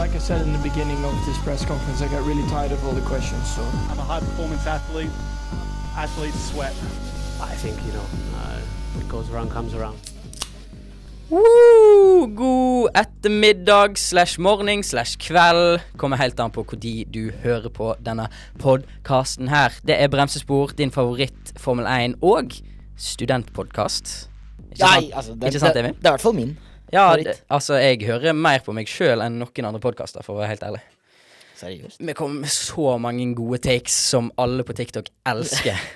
like I said in the beginning of this press conference, I got really tired of all the questions. So I'm a high performance athlete. Athletes sweat. I think, you know, uh, what goes around comes around. Woo! God ettermiddag slash morgen slash kveld. Kommer helt an på når du hører på denne podkasten her. Det er Bremsespor, din favoritt Formel 1 og studentpodkast. Ikke Nei, sant? altså, det, Ikke sant, det, det er i hvert fall min. Ja, det, altså, jeg hører mer på meg sjøl enn noen andre podkaster, for å være helt ærlig. Seriøst. Vi kommer med så mange gode takes som alle på TikTok elsker.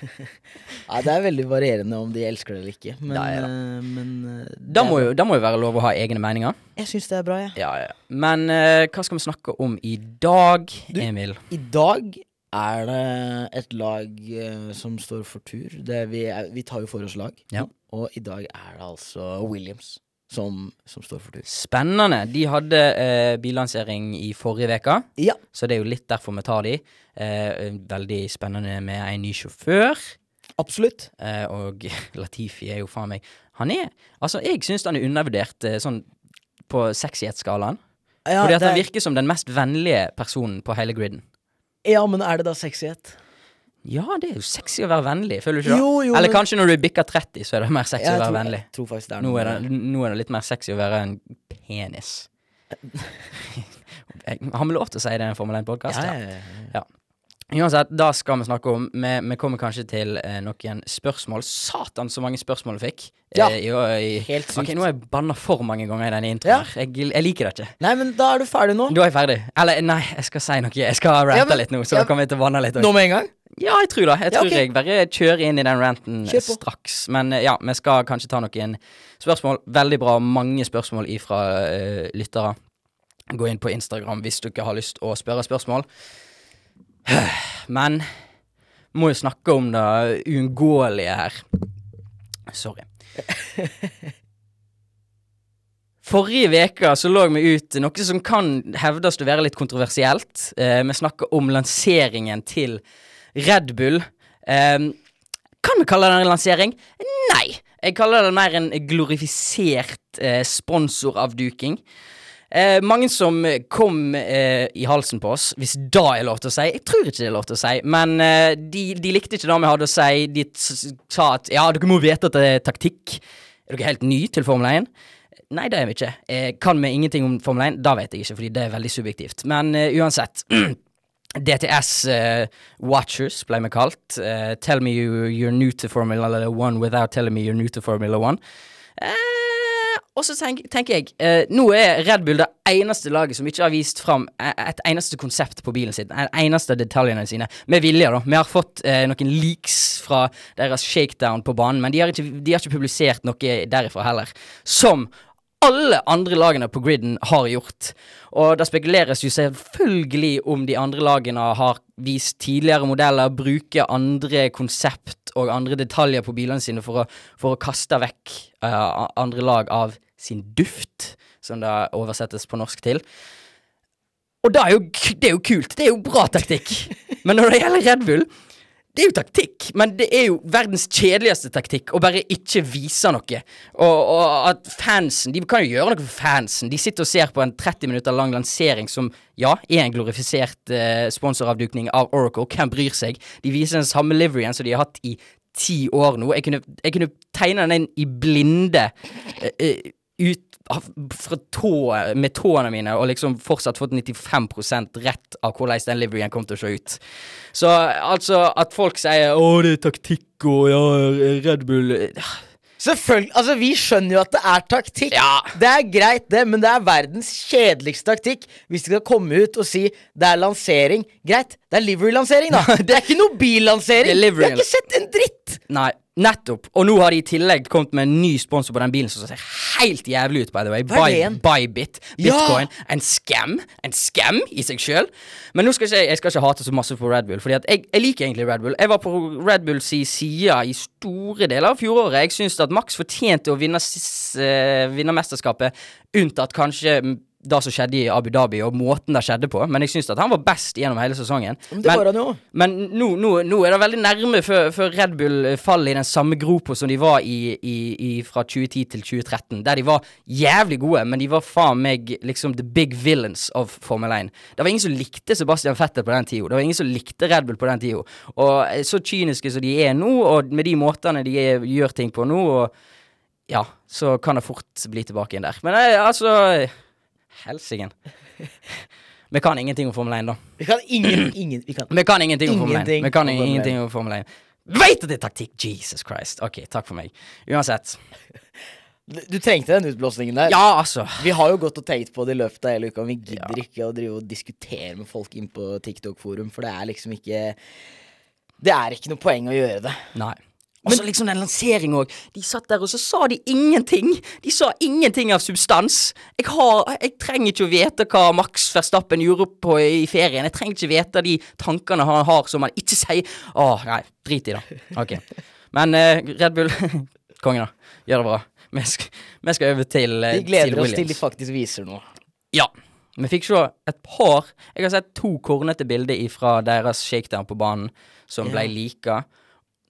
Ja, det er veldig varierende om de elsker det eller ikke, men, Ja, ja. eh, men eh, Da må jo da må jo være lov å ha egne meninger. Jeg syns det er bra, jeg. Ja, ja. Men uh, hva skal vi snakke om i dag, Du- Emil? I dag er det et lag uh, som står for tur. Det vi, er, vi tar jo for oss lag, Ja. og i dag er det altså Williams som, som står for tur. Spennende. De hadde eh, billansering i forrige uke, Ja. så det er jo litt derfor vi tar de. Eh, veldig spennende med en ny sjåfør. Absolutt. Eh, og Latifi er jo faen meg Han er Altså, jeg syns han er undervurdert eh, sånn på sexyhetsskalaen. Ja, fordi at det han er- virker som den mest vennlige personen på hele griden. ja, men er det da sexyhet? Ja, det er jo sexy å være vennlig, føler du ikke det? Jo, jo, Eller men- kanskje når du bikker 30, så er det mer sexy Jeg å være tror, vennlig. jeg tror faktisk det er Nå noe er, det, nå er det litt mer sexy å være en penis. Har vi lov til å si det i en Formel 1-podkast? Ja, ja, ja. Uansett, da skal vi snakke om Vi, vi kommer kanskje til eh, noen spørsmål. Satan, så mange spørsmål jeg fikk. Ja, Eh, jo, i, helt sykt. Ok, Nå har jeg banna for mange ganger i denne introen. Ja. Jeg, jeg liker det ikke. Nei, men da er du ferdig nå. Da er jeg ferdig. Eller nei, jeg skal si noe. Jeg skal rante Ja, men- litt nå, så ja, da kommer vi til å vanne litt. Nå med en gang? Ja, jeg tror det. Jeg Ja, tror ok. jeg bare kjører inn i den ranten straks. Men eh, ja, vi skal kanskje ta noen spørsmål. Veldig bra. Mange spørsmål ifra uh, lyttere. Gå inn på Instagram hvis du ikke har lyst å spørre spørsmål. Men må jo snakke om det uunngåelige her. Sorry. Forrige uke så lå vi ut noe som kan hevdes å være litt kontroversielt. Eh, vi snakker om lanseringen til Red Bull. Um, kan vi kalle det en lansering? Nei. Jeg kaller det mer en glorifisert eh, sponsoravduking. Eh, mange som kom eh, i halsen på oss, hvis da er lov til å si. Jeg tror ikke det er lov til å si, men eh, de, de likte ikke det vi hadde å si. De sa at ja, dere må vite at det er taktikk. Er dere helt ny til Formel 1? Nei, det er vi ikke. Eh, kan vi ingenting om Formel 1? Da vet jeg ikke, fordi det er veldig subjektivt. Men eh, uansett. DTS uh, Watchers ble vi kalt. Uh, tell me you, you're new to Formula 1 without telling me you're new to Formula 1. Uh, og så tenk, tenker jeg eh, Nå er Red Bull det eneste laget som ikke har vist fram eh, et eneste konsept på bilen sin. En eneste detaljene sine. Med vilje, da. Vi har fått eh, noen leaks fra deres shakedown på banen, men de har, ikke, de har ikke publisert noe derifra heller. Som alle andre lagene på griden har gjort. Og det spekuleres jo selvfølgelig om de andre lagene har vist tidligere modeller, bruker andre konsept og andre detaljer på bilene sine for å, for å kaste vekk uh, andre lag av sin duft, som det oversettes på norsk til. Og det er, jo, det er jo kult. Det er jo bra taktikk. Men når det gjelder Red Bull det er jo taktikk, men det er jo verdens kjedeligste taktikk å bare ikke vise noe. Og, og at fansen De kan jo gjøre noe for fansen. De sitter og ser på en 30 minutter lang lansering som ja, er en glorifisert eh, sponsoravdukning av Oracle. Hvem bryr seg? De viser den samme liveryen som de har hatt i ti år nå. Jeg kunne, jeg kunne tegne den inn i blinde eh, eh, ut fra tå, med tåene mine, og liksom fortsatt fått 95% rett av hvordan den liveryen kom til å se ut. Så altså, at folk sier 'Å, det er taktikk', og ja, Red Bull Selvfølgelig. Altså, vi skjønner jo at det er taktikk. Ja. Det er greit, det, men det er verdens kjedeligste taktikk hvis de skal komme ut og si det er lansering. Greit, det er livery-lansering, da. det er ikke noe billansering. Det er Vi har ikke sett en dritt. Nei, nettopp. Og nå har de i tillegg kommet med en ny sponsor på den bilen som ser helt jævlig ut, by the way. Hva er Buy? Bybit. Ja! Bitcoin. En scam. En scam i seg sjøl. Men nå skal ikke, jeg- skal ikke hate så masse på Red Bull, Fordi jeg, jeg liker egentlig Red Bull. Jeg var på Red Bulls side i store deler av fjoråret. Jeg syns at Max fortjente å vinne, eh, vinne mesterskapet, unntatt kanskje det som skjedde i Abu Dhabi, og måten det skjedde på, men jeg syns at han var best gjennom hele sesongen. Men det var han jo. Men nå, nå, nå er det veldig nærme før, før Red Bull faller i den samme gropa som de var i, i, i fra 2010 til 2013. Der de var jævlig gode, men de var faen meg liksom the big villains of Formel 1. Det var ingen som likte Sebastian Vettel på den tida. Det var ingen som likte Red Bull på den tida. Og så kyniske som de er nå, og med de måtene de er, gjør ting på nå, og ja, så kan det fort bli tilbake igjen der. Men eh, altså Helsike. Vi kan ingenting om Formel 1, da. Vi kan ingen, ingen Vi kan Vi kan ingenting om Formel 1. Vi kan 1. ingenting om Formel 1. Veit at det er taktikk! Jesus Christ. Ok, takk for meg. Uansett. Du trengte den utblåsningen der. Ja, altså. Vi har jo gått og tenkt på det i løpet av hele uka, men vi gidder ikke å drive og diskutere med folk inn på TikTok-forum, for det er liksom ikke Det er ikke noe poeng å gjøre det. Nei. Og så liksom den lanseringen òg. De satt der, og så sa de ingenting. De sa ingenting av substans. Jeg har Jeg trenger ikke å vite hva Max Verstappen gjorde på i ferien. Jeg trenger ikke vite de tankene han har som han ikke sier. Å, nei, drit i det. Ok. Men eh, Red Bull Kongen, da. Gjør det bra. Vi skal, vi skal over til, eh, Vi gleder til oss til de faktisk viser noe. Ja. Vi fikk se et par Jeg har sett to kornete bilder fra deres shakedown på banen som ble Ja. lika.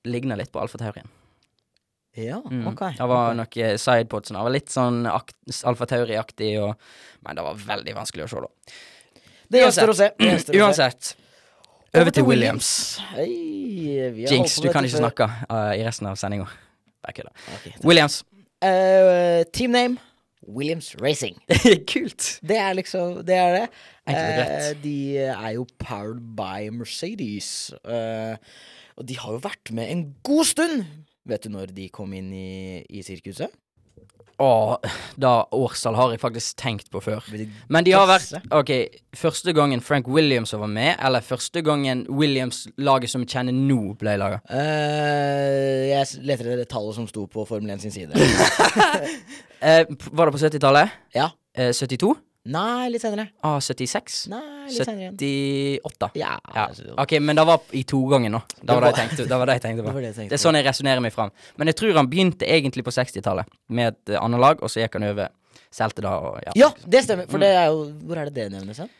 Ligner litt på Alfa Taurien. Ja, Mm. ok. Det var okay. noen sidepodsen. Det var litt sånn akt- Alfa Tauri-aktig, og Men det var veldig vanskelig å se, da. Det gjenstår å se. Uansett. Over til Williams. Hey, Jinx, du kan ikke snakke uh, i resten av sendinga. Bare kødda. Williams. Uh, team name Williams Racing. Kult. Det er liksom Det er det. Eh, de er jo powered by Mercedes. eh, og de har jo vært med en god stund. Vet du når de kom inn i, i sirkuset? Å, da årstall har jeg faktisk tenkt på før. Men de har vært? Ok, første gangen Frank Williams var med, eller første gangen Williams-laget som vi kjenner nå, ble laga? Uh, jeg leter etter det tallet som sto på Formel 1 sin side. uh, var det på 70-tallet? ja. Uh, 72? Nei, litt senere. Ah, 76? Nei, litt senere igjen. 78? Ja. Ja. Ok, men det var i togangen nå. Det var det jeg tenkte, det var det jeg tenkte Det på. var det jeg tenkte Det er sånn jeg resonnerer meg fram. Men jeg tror han begynte egentlig på 60-tallet med et annet lag, og så gikk han over. Solgte da og ja. Ja, det stemmer. For det er jo Hvor er det det nevnes hen?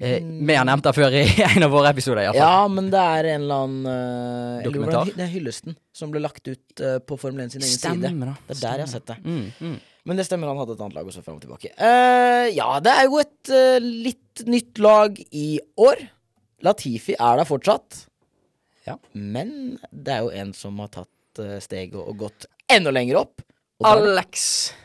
Eh, Vi har nevnt det før i en av våre episoder, iallfall. Ja, men det er en eller annen uh, Dokumentar? Det er hyllesten som ble lagt ut uh, på Formel 1 sin egen side. Stemmer, da. Det er der jeg har sett det. Mm, mm. Men det stemmer, han hadde et annet lag også fram og tilbake. Uh, ja, det er jo et uh, litt nytt lag i år. Latifi er der fortsatt. Ja. Men det er jo en som har tatt uh, steget og, gått enda lenger opp. Alex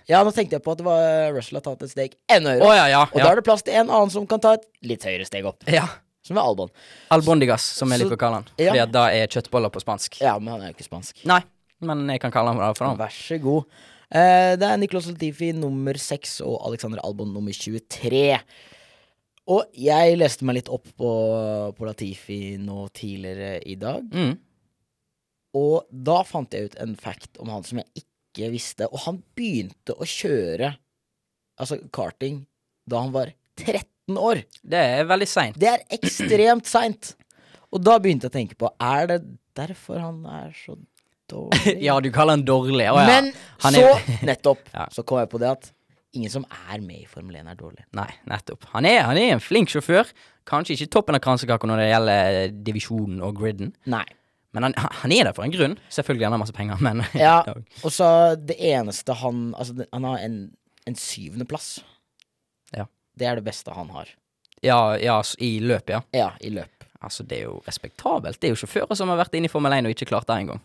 ja, nå tenkte jeg på at det var Russell har tatt et steg enda høyere. Oh, ja, ja. Og da er det plass til en annen som kan ta et litt høyere steg opp. ja. Som er Albon. Albondigas, som jeg liker å kalle han. ja. Fordi da er kjøttboller på spansk. Ja, men han er jo ikke spansk. Nei, men jeg kan kalle han det for han. Vær så god. Eh, det er Nicolas Latifi nummer 6 og Alexander Albon nummer 23. Og jeg leste meg litt opp på, på Latifi nå tidligere i dag. Mm. Og da fant jeg ut en fact om han som jeg ikke visste. Og han begynte å kjøre altså karting da han var 13 år. Det er veldig seint. Det er ekstremt seint. Og da begynte jeg å tenke på Er det derfor han er så dårlig? Ja, du kaller han dårlig. Å ja. Men Han så, er- nettopp, Ja. så kom jeg på det at ingen som er med i Formel 1, er dårlig. Nei, nettopp. Han er, han er en flink sjåfør. Kanskje ikke toppen av kransekaka når det gjelder divisjonen og griden. Nei. Men han, han er der for en grunn. Selvfølgelig han har masse penger, men Ja, og så det eneste han Altså, han har en, en syvendeplass. Ja. Det er det beste han har. ja, ja, i løp, ja. Ja, i løp. Altså, det er jo respektabelt. Det er jo sjåfører som har vært inne i Formel 1 og ikke klart det engang.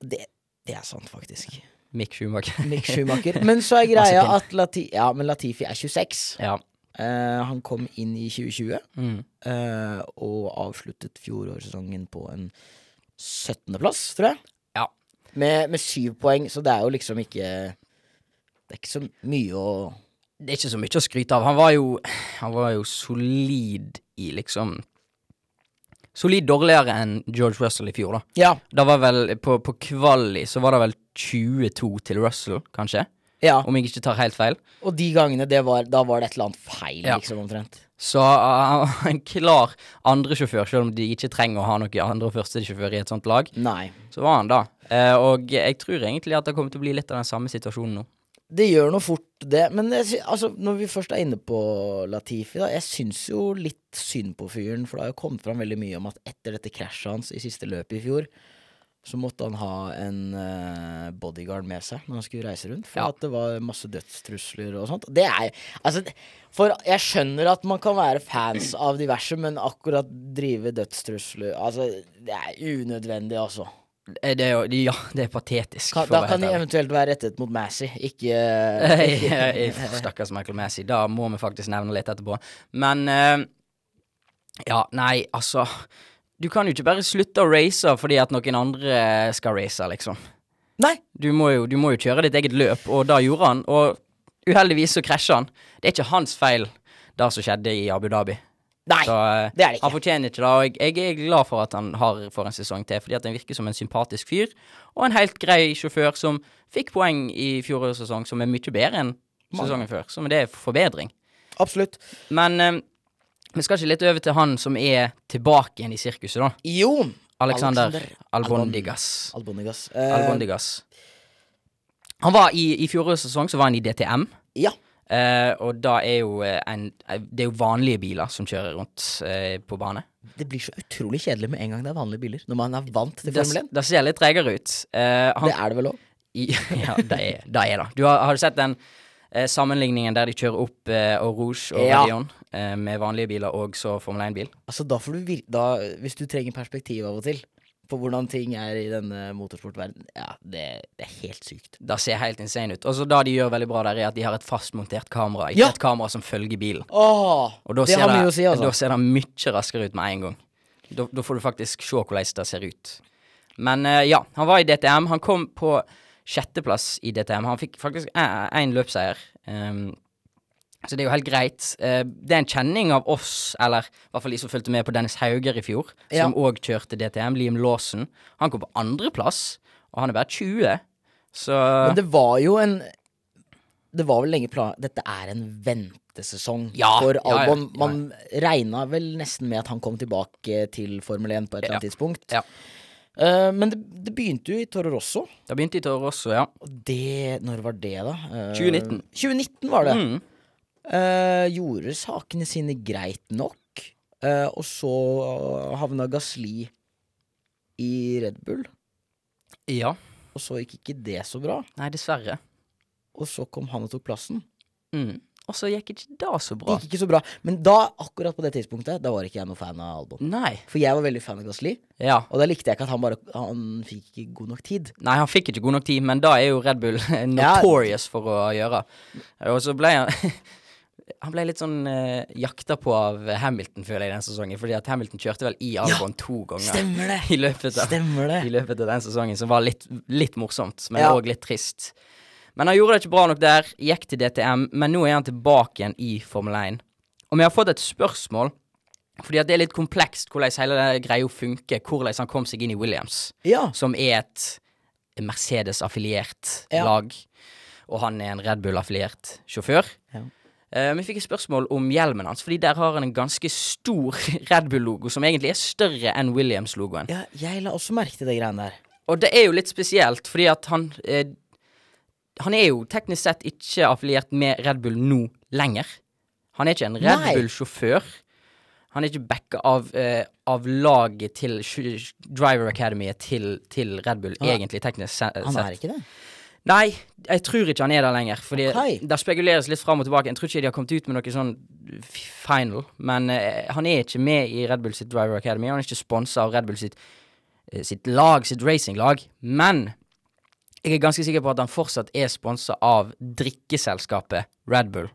Det, det er sant, faktisk. Mick Schumacher. Mick Schumacher. Men så er greia at Lati ja, men Latifi er 26. ja. Uh, han kom inn i 2020 Mm. uh, og avsluttet fjorårssesongen på en 17.-plass, tror jeg. Ja. Med, med syv poeng, så det er jo liksom ikke Det er ikke så mye å Det er ikke så mye å skryte av. Han var jo, han var jo solid i liksom Solid dårligere enn George Russell i fjor, da. Ja. Da var vel På, på kvali så var det vel 22 til Russell, kanskje? ja. Om jeg ikke tar helt feil. Og de gangene det var, da var det et eller annet feil, Ja. liksom, omtrent. Så uh, en klar andresjåfør, selv om de ikke trenger å ha noen andre- og førstesjåfør i et sånt lag. Nei. Så var han da. Uh, og jeg tror egentlig at det kommer til å bli litt av den samme situasjonen nå. Det gjør noe fort det. Men jeg, altså, når vi først er inne på Latifi, da. Jeg syns jo litt synd på fyren, for det har jo kommet fram veldig mye om at etter dette krasjet hans i siste løpet i fjor, så måtte han ha en uh, bodyguard med seg når han skulle reise rundt. For Ja. at det var masse dødstrusler og sånt. Det er Altså, for jeg skjønner at man kan være fans av diverse, men akkurat drive dødstrusler Altså, det er unødvendig, altså. Eh, Det er jo, ja, det er patetisk. Kan, da kan de eventuelt være rettet mot Massey, ikke Stakkars Michael Massey. Da må vi faktisk nevne litt etterpå. Men uh, Ja, nei, altså Du kan jo ikke bare slutte å race fordi at noen andre skal race, liksom. Nei! Du må, jo, du må jo kjøre ditt eget løp, og da gjorde han. Og uheldigvis så krasja han. Det er ikke hans feil, det som skjedde i Abu Dhabi. Nei! Så eh, det er det ikke. han fortjener ikke det, og jeg, jeg er glad for at han har får en sesong til, fordi at han virker som en sympatisk fyr, og en helt grei sjåfør som fikk poeng i fjorårets sesong, som er mye bedre enn sesongen før. Så det er forbedring. Absolutt. Men eh, vi skal ikke litt over til han som er tilbake igjen i sirkuset, da. Jo! Alexander, Alexander Albondigas. Albondigas. Eh, Albondigas. Han var i, i fjorårets sesong, så var han i DTM. Ja. Eh, og da er jo eh, en eh, Det er jo vanlige biler som kjører rundt uh, på bane. Det blir så utrolig kjedelig med en gang det er vanlige biler. Når man er vant til Formel 1. det ser litt tregere ut. Uh, han, Det er det vel òg? ja, det er det. Er da. Du har, har du sett den sammenligningen der de kjører opp eh, Rouge og Ja. Radion med vanlige biler og så Formel 1-bil? Altså, da får du vir da, Hvis du trenger perspektiv av og til på hvordan ting er i denne motorsportverdenen, ja, det, det er helt sykt. Det ser helt insane ut. Og så da de gjør veldig bra der, er at de har et fastmontert kamera, ikke Ja. et kamera som følger bilen. Åh, Og da det ser mye å si, altså. Da ser det mye raskere ut med en gang. Da, da får du faktisk se hvordan det ser ut. Men uh, ja, han var i DTM. Han kom på sjetteplass i DTM. Han fikk faktisk én løpseier. Um, så det er jo helt greit. Eh, det er en kjenning av oss, eller i hvert fall de som fulgte med på Dennis Hauger i fjor, som òg kjørte DTM. Liam Lawson. Han kom på andreplass, og han er bare 20. Så Men det var jo en Det var vel lenge plan... Dette er en ventesesong Ja, for Albon. ja, Albon. ja, ja. Man regna vel nesten med at han kom tilbake til Formel 1 på et eller Ja. annet tidspunkt. Ja. Eh, men det, det begynte jo i Toro Rosso. Det begynte i Toro Rosso, ja. Det Når var det, da? Eh, 2019. 2019 var det. Mm. Eh, gjorde sakene sine greit nok. Uh, og så havna Gasli i Red Bull. Ja. Og så gikk ikke det så bra. Nei, dessverre. Og så kom han og tok plassen. Mm. Og så gikk ikke det så Det bra. gikk ikke så bra. Men da, akkurat på det tidspunktet, da var ikke jeg noe fan av Albon. Nei. For jeg var veldig fan av Gasli, Ja. og da likte jeg ikke at han bare Han fikk ikke god nok tid. Nei, han fikk ikke god nok tid, men da er jo Red Bull notorious for å gjøre. Og så ble han Han ble litt sånn eh, jakta på av Hamilton, føler jeg, den sesongen. Fordi at Hamilton kjørte vel i Albon to ganger Stemmer det! i løpet av Stemmer det. i løpet av den sesongen, som var litt, litt morsomt, men Ja. litt trist. Men han gjorde det ikke bra nok der, gikk til DTM, men nå er han tilbake igjen i Formel 1. Og vi har fått et spørsmål, fordi at det er litt komplekst hvordan hele greia funker, hvordan han kom seg inn i Williams, Ja. som er et Mercedes-affiliert Ja. lag, og han er en Red Bull-affiliert sjåfør. Ja. Eh, vi fikk et spørsmål om hjelmen hans, fordi der har han en ganske stor Red Bull-logo, som egentlig er større enn Williams-logoen. ja, jeg la også merke til det greiene der. Og det er jo litt spesielt, fordi at han eh, Han er jo teknisk sett ikke affiliert med Red Bull nå lenger. Han er ikke en Red Bull-sjåfør. Han er ikke backa av, eh, av laget til Driver Academy til, til Red Bull, er- egentlig, teknisk sett. Han er ikke det. Nei, jeg tror ikke han er der lenger. Fordi okay. Der spekuleres litt fram og tilbake. Jeg tror ikke de har kommet ut med noe sånn final. Men uh, han er ikke med i Red Bull sitt Driver Academy. Han er ikke sponsa av Red Bull sitt, eh, sitt lag, sitt racinglag. Men jeg er ganske sikker på at han fortsatt er sponsa av drikkeselskapet Red Bull.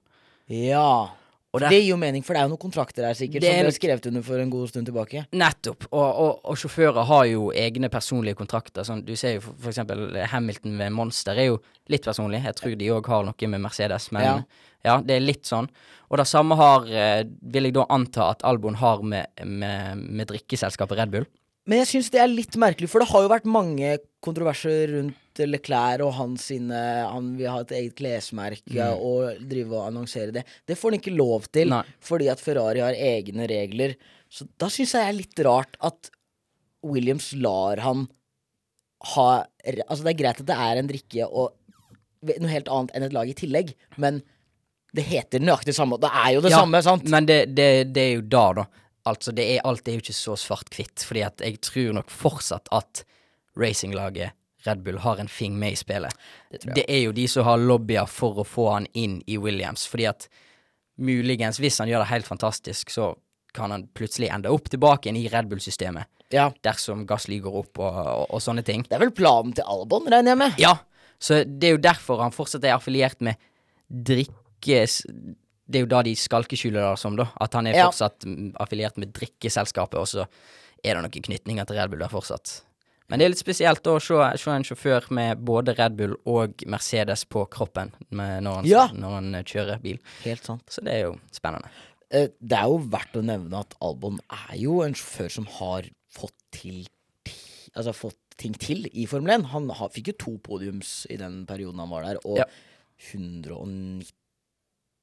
Ja. Der- det gir jo mening, for det er jo noen kontrakter her sikkert Det som er ble skrevet under for en god stund tilbake. Nettopp. Og, og, og sjåfører har jo egne personlige kontrakter. Sånn, du ser jo for, for eksempel Hamilton ved Monster er jo litt personlig. Jeg tror de òg har noe med Mercedes, men Ja. ja. det er litt sånn. Og det samme har, eh, vil jeg da anta at Albon har med, med, med drikkeselskapet Red Bull. Men jeg syns det er litt merkelig, for det har jo vært mange kontroverser rundt Leclerc og hans sine Han vil ha et eget klesmerke og drive og annonsere det. Det får han ikke lov til, Nei. fordi at Ferrari har egne regler. Så da syns jeg det er litt rart at Williams lar han ha Altså, det er greit at det er en drikke, og noe helt annet enn et lag i tillegg, men det heter nøyaktig samme. Det er jo det Ja, samme, sant? Men det, det, det er jo da, da. Altså, det er, alt er jo ikke så svart-hvitt. Fordi at jeg tror nok fortsatt at racinglaget Red Bull har en fing med i spillet. Det, er jo de som har lobbyer for å få han inn i Williams. Fordi at muligens, hvis han gjør det helt fantastisk, så kan han plutselig ende opp tilbake igjen i Red Bull-systemet. Ja. Dersom Gasly går opp og, og, og sånne ting. Det er vel planen til Albon, regner jeg med? Ja, så det er jo derfor han fortsatt er affiliert med drikke... Det er jo da de skalkeskjuler det som, da. At han er Ja. fortsatt affiliert med drikkeselskapet, og så er det noen knytninger til Red Bull der fortsatt. Men det er litt spesielt å se, se en sjåfør med både Red Bull og Mercedes på kroppen med når, han, Ja. når han eh, kjører bil. Helt sant. Så det er jo spennende. Eh, Det er jo verdt å nevne at Albon er jo en sjåfør som har fått til Altså fått ting til i Formel 1. Han har, fikk jo to podiums i den perioden han var der, og Ja. 191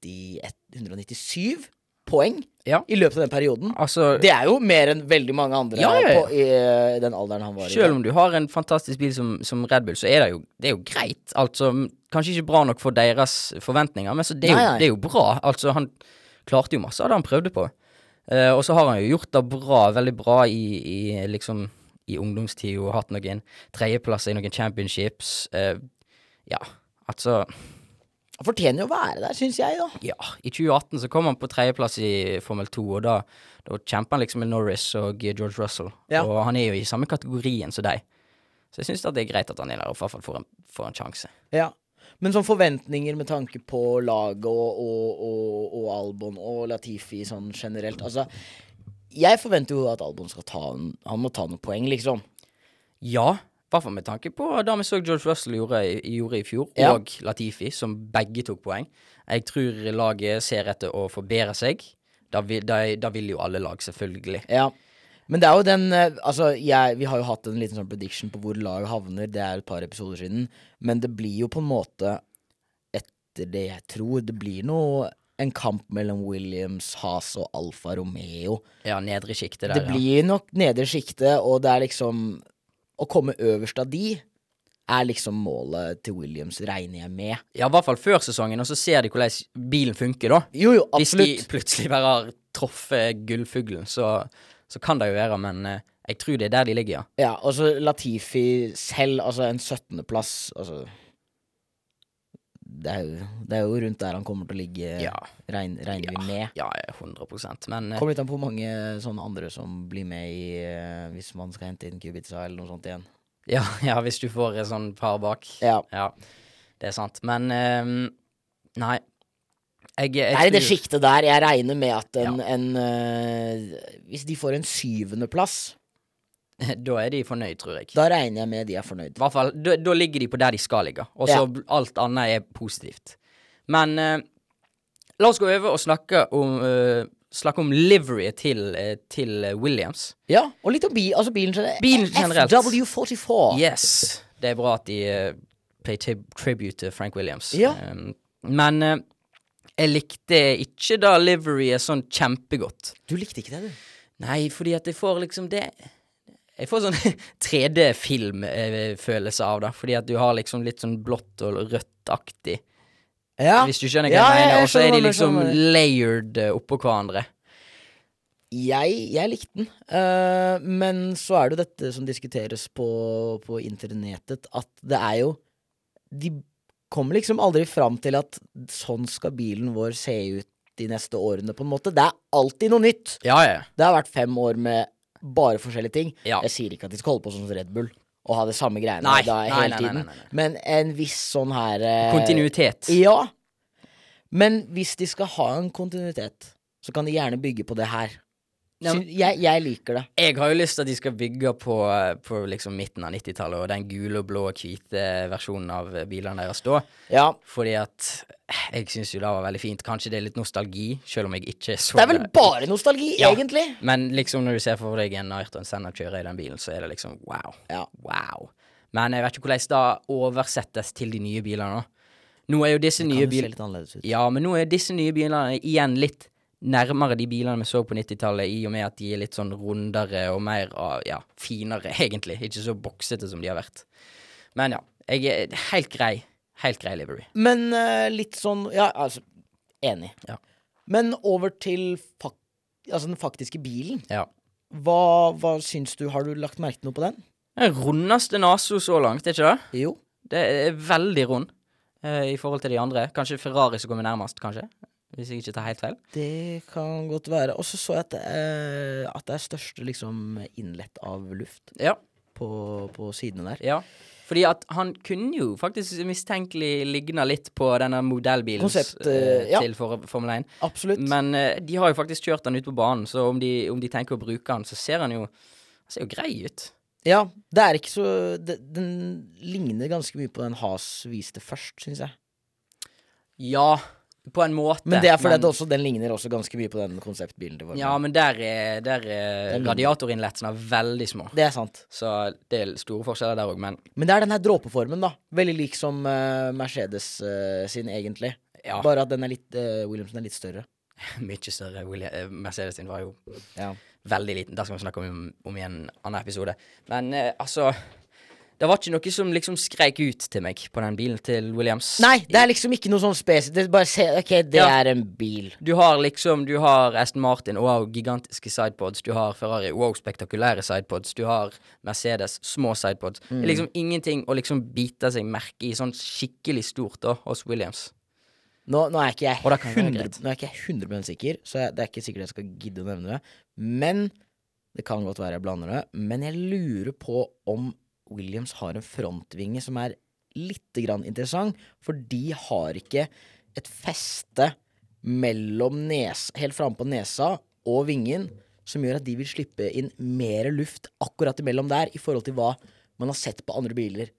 197 poeng Ja. i løpet av den perioden. Altså, Det er jo mer enn veldig mange andre Ja, ja. På, i eh, den alderen han var i. Selv om du har en fantastisk bil som, som Red Bull, så er det jo, det er jo greit. Altså, kanskje ikke bra nok for deres forventninger, men så det, er jo, Nei, nei. det er jo bra. Altså, han klarte jo masse av det han prøvde på. Uh, og så har han jo gjort det bra, veldig bra i, i liksom i ungdomstid og hatt noen tredjeplasser i noen championships. Uh, ja, altså Han fortjener jo å være der, syns jeg, da. Ja, i 2018 så kom han på tredjeplass i Formel 2, og da, da kjemper han liksom med Norris og George Russell. Ja. Og han er jo i samme kategorien som deg. Så jeg syns det er greit at han er der og i hvert fall får en, får en sjanse. Ja. Men sånn forventninger med tanke på laget og, og, og, og Albon og Latifi sånn generelt Altså, jeg forventer jo at Albon skal ta en, Han må ta noen poeng, liksom. Ja, hvert fall med tanke på det vi så George Russell gjorde, i- gjorde i fjor, Ja. og Latifi, som begge tok poeng. Jeg tror laget ser etter å forbedre seg. Da vil, da, da vil jo alle lag, selvfølgelig. Ja. Men det er jo den eh, Altså, jeg, vi har jo hatt en liten sånn prediction på hvor laget havner. Det er et par episoder siden. Men det blir jo på en måte, etter det jeg tror, det blir noe en kamp mellom Williams, Haas og Alfa Romeo. Ja, nedre sjiktet der, Det blir nok nedre sjiktet, og det er liksom Å komme øverst av de er liksom målet til Williams, regner jeg med. ja. i hvert fall før sesongen, og så ser de hvordan bilen funker, da. Jo, jo, absolutt. Hvis de plutselig bare har truffet gullfuglen, så, så kan det jo være, men eh, jeg tror det er der de ligger, ja. Ja, og så Latifi selv, altså en 17.-plass, altså det er, jo, det er jo rundt der han kommer til å ligge, Ja. regn, regner vi med. Ja, ja, 100% Men eh, Kommer litt an på hvor mange sånne andre som blir med i eh, Hvis man skal hente inn Kubica eller noe sånt igjen. ja, ja, hvis du får et sånn par bak. Ja. Ja, det er sant. Men um, Nei. Jeg, jeg Det er i det sjiktet der. Jeg regner med at en, en uh, Hvis de får en syvendeplass, Da er de fornøyd, tror jeg. da regner jeg med de er fornøyd. I hvert fall, da, da ligger de på der de skal ligge, og så Ja. alt annet er positivt. Men eh, la oss gå over og snakke om uh, Snakke om liveryet til, uh, til eh, Williams. Ja, og litt om bi, altså bilen. Bilen generelt. FW44. Yes. Det er bra at de uh, pay tribute til Frank Williams. Ja. Um, men uh, jeg likte ikke da liveryet sånn kjempegodt. Du likte ikke det, du? Nei, fordi at jeg får liksom det Jeg får sånn 3D-filmfølelse av det. Fordi at du har liksom litt sånn blått og rødt-aktig. Ja. Hvis du skjønner hva Ja, jeg mener. Og så er de liksom layered eh, oppå hverandre. Jeg, jeg likte den, uh, men så er det jo dette som diskuteres på, på internettet, at det er jo De kommer liksom aldri fram til at sånn skal bilen vår se ut de neste årene, på en måte. Det er alltid noe nytt. Ja, ja. Det har vært fem år med bare forskjellige ting. Ja. Jeg sier ikke at de skal holde på sånn som Red Bull og ha det samme greiene Nei, da, nei, hele tiden. nei. Men en viss sånn her eh, Kontinuitet. Ja. Men hvis de skal ha en kontinuitet, så kan de gjerne bygge på det her. Ja, jeg, jeg liker det. Jeg har jo lyst til at de skal bygge på, på liksom midten av 90-tallet og den gule og blå og hvite versjonen av bilene deres da. Ja. Fordi at eh, jeg syns jo det var veldig fint. Kanskje det er litt nostalgi, selv om jeg ikke så Det er vel bare nostalgi, Ja. egentlig. Men liksom når du ser for deg en Ayrton Senna kjøre i den bilen, så er det liksom wow. Ja. Wow. Men jeg vet ikke hvordan det oversettes til de nye bilene nå. Nå er jo disse nye bilene. Ja, men nå er disse nye bilene igjen litt nærmere de bilene vi så på 90-tallet, i og med at de er litt sånn rundere og mer ja, finere, egentlig. Ikke så boksete som de har vært. Men ja, jeg er helt grei. helt grei livery. Men uh, litt sånn Ja, altså Enig. Ja. Men over til fak altså den faktiske bilen. Ja. Hva, hva syns du? Har du lagt merke til noe på den? Den rundeste nesa så langt, er ikke det? Jo. Det er veldig rund uh, i forhold til de andre. Kanskje Ferrari som kommer nærmest, kanskje. Hvis jeg ikke tar helt feil. Det kan godt være. Og så så jeg at det, er, at det er største liksom innlett av luft Ja. på, på sidene der. ja. Fordi at han kunne jo faktisk mistenkelig ligna litt på denne modellbilen Konsept, eh, ja. til for, Formel 1. Absolutt. Men uh, de har jo faktisk kjørt den ut på banen, så om de, om de tenker å bruke den, så ser han jo Han ser jo grei ut. Ja, det er ikke så det, Den ligner ganske mye på den Has viste først, syns jeg. Ja, på en måte. Men det er fordi men- også, den ligner også ganske mye på den konseptbilen til Formel Ja, men der er, der er radiatorinnletsene veldig små. Det er sant. Så det er store forskjeller der òg, men Men det er den her dråpeformen, da. Veldig lik som uh, Mercedes uh, sin, egentlig. ja. Bare at den er litt uh, Williamson er litt større. Mye større. William, eh, Mercedes sin var jo Ja. veldig liten. Det skal vi snakke om, om i en annen episode. Men eh, altså Det var ikke noe som liksom skreik ut til meg på den bilen til Williams. Nei, det er liksom ikke noe sånn spesielt. Det er bare se, OK, det Ja. er en bil. Du har liksom Du har Aston Martin, wow, gigantiske sidepods. Du har Ferrari, wow, spektakulære sidepods. Du har Mercedes, små sidepods. Det er liksom ingenting å liksom bite seg merke i sånn skikkelig stort da hos Williams. Nå, nå er ikke jeg Og det kan være 100, nå er ikke jeg 100 sikker, så jeg, det er ikke sikkert jeg skal gidde å nevne det. Men det kan godt være jeg blander det. Men jeg lurer på om Williams har en frontvinge som er litt interessant, for de har ikke et feste mellom nes, helt framme på nesa og vingen som gjør at de vil slippe inn mer luft akkurat imellom der, i forhold til hva man har sett på andre biler.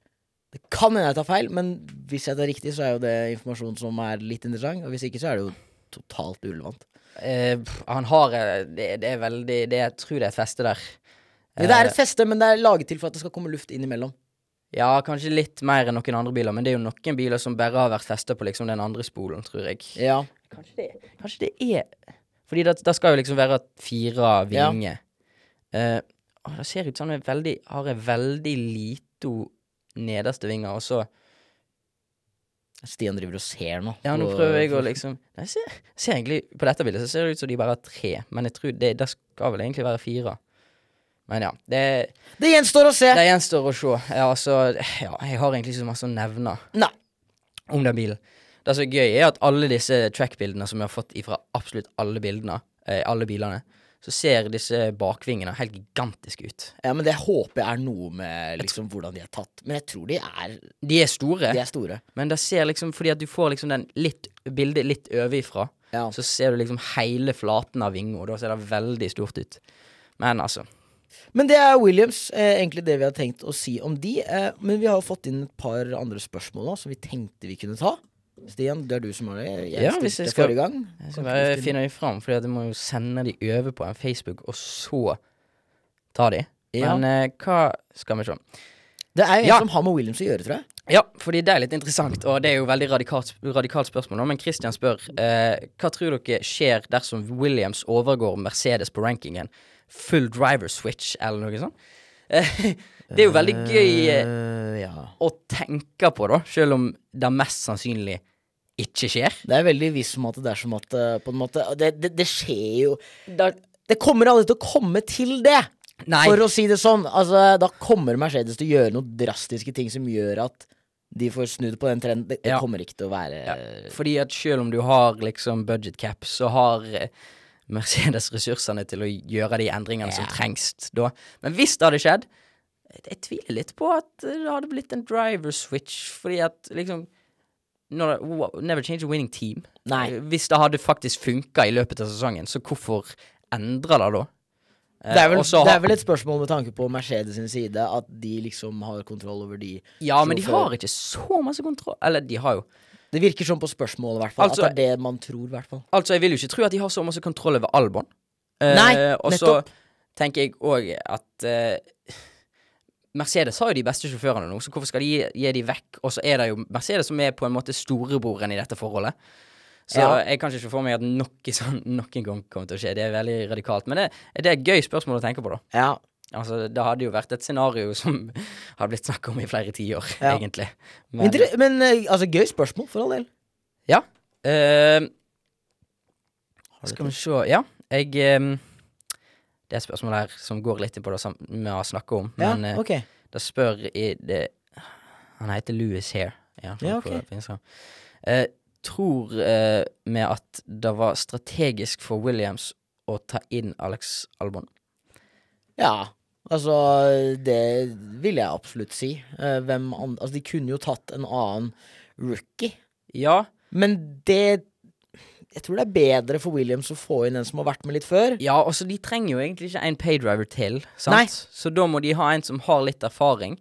Det kan hende jeg tar feil, men hvis jeg tar riktig, så er jo det informasjon som er litt interessant. Og hvis ikke, så er det jo totalt urelevant. Uh, han har eh, det, det er veldig det, Jeg tror det er et feste der. Det er et feste, men det er laget til for at det skal komme luft innimellom. Ja, kanskje litt mer enn noen andre biler, men det er jo noen biler som bare har vært festa på liksom den andre spolen, tror jeg. Ja. Kanskje det, kanskje det er Fordi det, det skal jo liksom være fire Ja. vinger. Eh, å, det ser ut som han veldig har en veldig lito nederste vinger, og så Stian driver og ser nå. Ja, nå prøver jeg å liksom Jeg ser, ser egentlig På dette bildet så ser det ut som de bare har tre, men jeg tror det, det skal vel egentlig være fire. Men ja, det, Det gjenstår å se! det gjenstår å se. Ja, altså, ja, jeg har egentlig ikke så masse å nevne Nei. om den bilen. Det som er gøy, er at alle disse track-bildene som vi har fått ifra absolutt alle bildene, eh, alle bilene, så ser disse bakvingene helt gigantiske ut. Ja, men det håper jeg er noe med liksom hvordan de er tatt. Men jeg tror de er, De er store, de er store. men det ser liksom fordi at du får liksom den litt bildet litt overifra, Ja. så ser du liksom hele flaten av vinga, og da ser det veldig stort ut. Men altså Men det er Williams, eh, egentlig det vi har tenkt å si om de. Eh, men vi har fått inn et par andre spørsmål nå som vi tenkte vi kunne ta. Stian, det er du som har det. Jeg Ja, hvis jeg skal- forrige gang. Jeg skal bare finne dem fram, for jeg må jo sende de over på en Facebook, og så ta de. Ja. Men eh, hva Skal vi se. Det er jo en Ja. som har med Williams å gjøre, tror jeg. Ja, fordi det er litt interessant, og det er jo veldig radikalt, radikalt spørsmål nå, men Christian spør eh, hva tror dere skjer dersom Williams overgår Mercedes på rankingen? Full driver switch, eller noe sånt? Det er jo veldig gøy Eh, ja. å tenke på, da, selv om det mest sannsynlig ikke skjer. Det er veldig viss som at det er som at eh, på en måte Det, det, det skjer jo Det kommer aldri til å komme til det! Nei. For å si det sånn. Altså, da kommer Mercedes til å gjøre noen drastiske ting som gjør at de får snudd på den trenden. Det, det Ja. kommer ikke til å være Ja, fordi at selv om du har liksom budget cap, så har Mercedes ressursene til å gjøre de endringene som trengs da. Men hvis det hadde skjedd Jeg, tviler litt på at eh, det hadde blitt en driver switch, fordi at liksom når, Never change a winning team. Nei. Eh, Hvis det hadde faktisk funka i løpet av sesongen, så hvorfor endre det da? Eh, Det er, vel, Også, det er vel et spørsmål med tanke på Mercedes sin side, at de liksom har kontroll over de Ja, men de har ikke så masse kontroll Eller, de har jo Det virker sånn på spørsmålet, i hvert fall. Altså- at det er det man tror, Hvertfall. hvert fall. Altså, jeg vil jo ikke tro at de har så masse kontroll over Albon. Eh, Nei, og så tenker jeg òg at eh, Mercedes har jo de beste sjåførene nå, så hvorfor skal de gi, gi de vekk? Og så er det jo Mercedes som er på en måte storebroren i dette forholdet. Så Ja. jeg kan ikke for meg at noe sånn noen gang kommer til å skje. Det er veldig radikalt. Men det, det er et gøy spørsmål å tenke på, da. Ja. Altså, det hadde jo vært et scenario som hadde blitt snakka om i flere tiår, Ja. egentlig. Men, Inter- men eh, altså, gøy spørsmål, for all del. ja. Uh, skal vi se Ja, jeg um, Det er et spørsmål her som går litt på det sam- vi har snakka om, Ja, men uh, okay. det spør i det Han heter Louis Hare. Ja, Ja, okay. på. Eh, tror vi at det var strategisk for Williams å ta inn Alex Albon? Ja, altså Det vil jeg absolutt si. Eh, hvem an Altså, de kunne jo tatt en annen rookie, Ja, men det Jeg tror det er bedre for Williams å få inn en som har vært med litt før. Ja, altså de trenger jo egentlig ikke en paydriver til, sant? Nei. Så da må de ha en som har litt erfaring.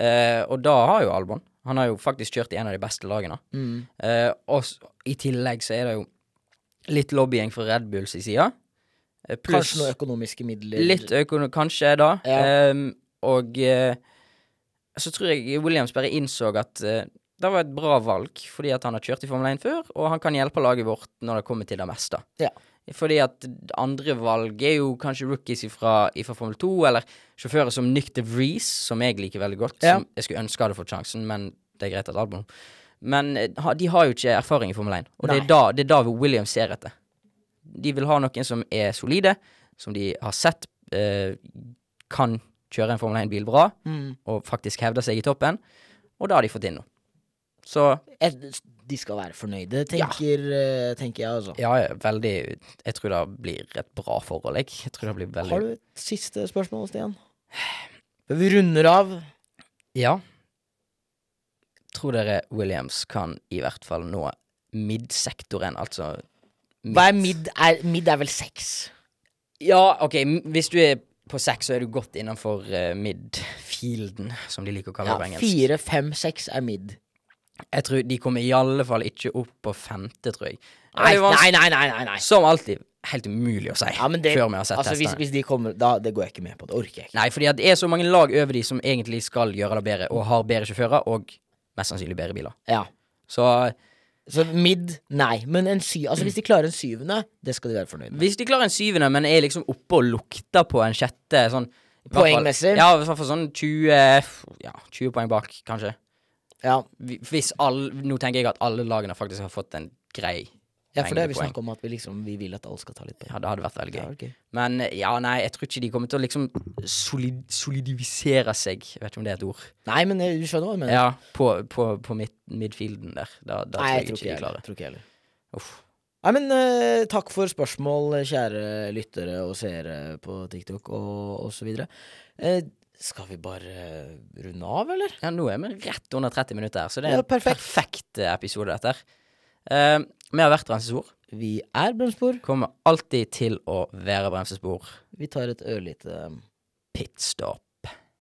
Uh, og da har jo Albon. Han har jo faktisk kjørt i en av de beste lagene. Mm. Uh, og i tillegg så er det jo litt lobbying fra Red Bulls i sida. Eh, pluss Kanskje noen økonomiske midler. litt økono... Kanskje, da. Ja. Um, og uh, så tror jeg Williams bare innså at uh, det var et bra valg, fordi at han har kjørt i Formel 1 før, og han kan hjelpe laget vårt når det kommer til det meste. Ja. Fordi at andre valg er jo kanskje rookies ifra, ifra Formel 2, eller sjåfører som Nick de Vries, som jeg liker veldig godt. Ja. Som jeg skulle ønske hadde fått sjansen, men det er greit at Albon Men de har jo ikke erfaring i Formel 1, og det er, da, det er da Williams ser etter. De vil ha noen som er solide, som de har sett eh, kan kjøre en Formel 1-bil bra, Mm. og faktisk hevde seg i toppen, og da har de fått inn noe. Så de skal være fornøyde, tenker, ja. tenker jeg, altså. ja, veldig Jeg tror det blir et bra forhold, jeg. Jeg tror det blir veldig Har du et siste spørsmål, Stian? Vi runder av. Ja. Tror dere Williams kan i hvert fall nå mid-sektoren, altså Hva er mid? Er, mid er vel seks? Ja, OK, hvis du er på seks, så er du godt innenfor uh, mid-fielden, som de liker å kalle det på engelsk. fire, fem, seks er mid. Jeg tror de kommer i alle fall ikke opp på femte, tror jeg. Nei, nei, nei, nei, nei. Som alltid helt umulig å si Ja, det, før vi har sett altså, hvis, testene. hvis de kommer da, Det går jeg ikke med på. Det orker jeg ikke. Nei, fordi det er så mange lag over de som egentlig skal gjøre det bedre, og har bedre sjåfører, og mest sannsynlig bedre biler. Ja. Så Så mid, nei. Men en sy altså, hvis de klarer en syvende, det skal de være fornøyd med. hvis de klarer en syvende, men er liksom oppe og lukter på en sjette sånn Poengmessig? Ja, i hvert fall sånn 20 Ja, 20 poeng bak, kanskje. Ja, Hvis alle Nå tenker jeg at alle lagene faktisk har fått en grei ja for det har vi snakket om at vi liksom Vi vil at alle skal ta litt poeng. Ja, det hadde vært veldig Ja, gøy. Men ja, nei, jeg tror ikke de kommer til å liksom solid, solidifisere seg, jeg vet ikke om det er et ord, Nei, men du skjønner hva jeg mener. ja, på, på, på mid, midfielden der. Da, da Nei, tror jeg jeg tror ikke ikke de klarer. Tror heller. Uff. Nei, men uh, takk for spørsmål, kjære lyttere og seere på TikTok og, og så videre. Uh, skal vi bare uh, runde av, eller? Ja, nå er vi rett under 30 minutter, så det er Ja, en perfekt. perfekt eh, episode, dette her. Vi har vært bremsespor. Vi er bremsespor. Kommer alltid til å være bremsespor. Vi tar et ørlite Pitstop.